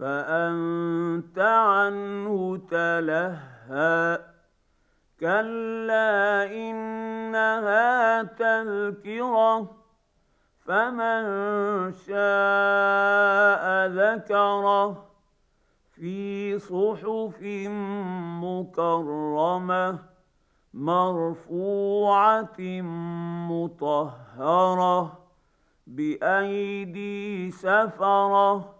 فأنت عنه تلهى. كلا إنها تذكرة فمن شاء ذكره. في صحف مكرمة مرفوعة مطهرة بأيدي سفرة.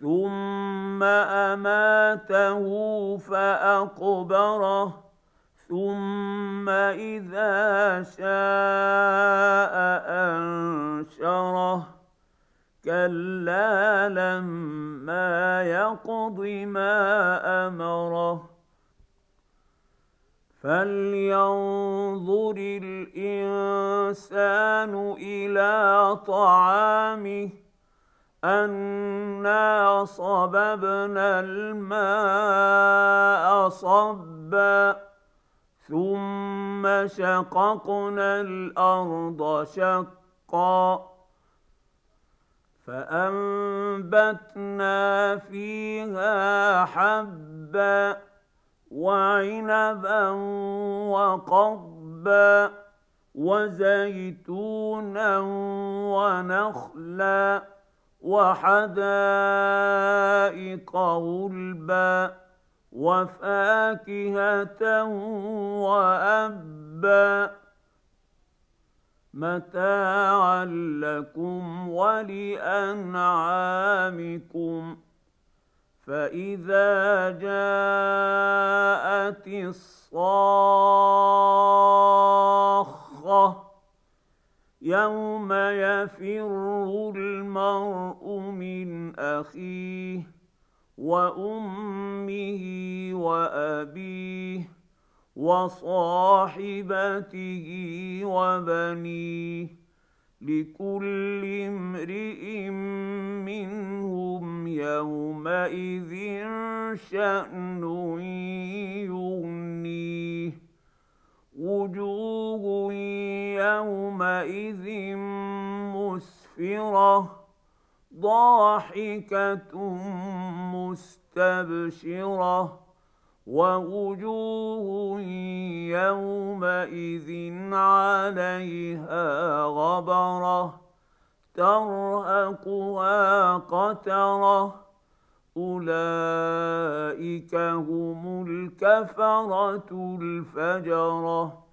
ثم اماته فاقبره ثم اذا شاء انشره كلا لما يقض ما امره فلينظر الانسان إلى طعامه انا صببنا الماء صبا ثم شققنا الأرض شقا فانبتنا فيها حبا وعنبا وقضبا وزيتونا ونخلا وحدائق غلبا وفاكهة وأبا متاعا لكم ولأنعامكم فإذا جاءت الصاخه يوم يفر المرء من اخيه وامه وابيه وصاحبته وبنيه لكل امرئ منهم يومئذ شان يغنيه وجوه يومئذ مسفره ضاحكه مستبشره ووجوه يومئذ عليها غبره ترهقها قتره اولئك هم الكفره الفجره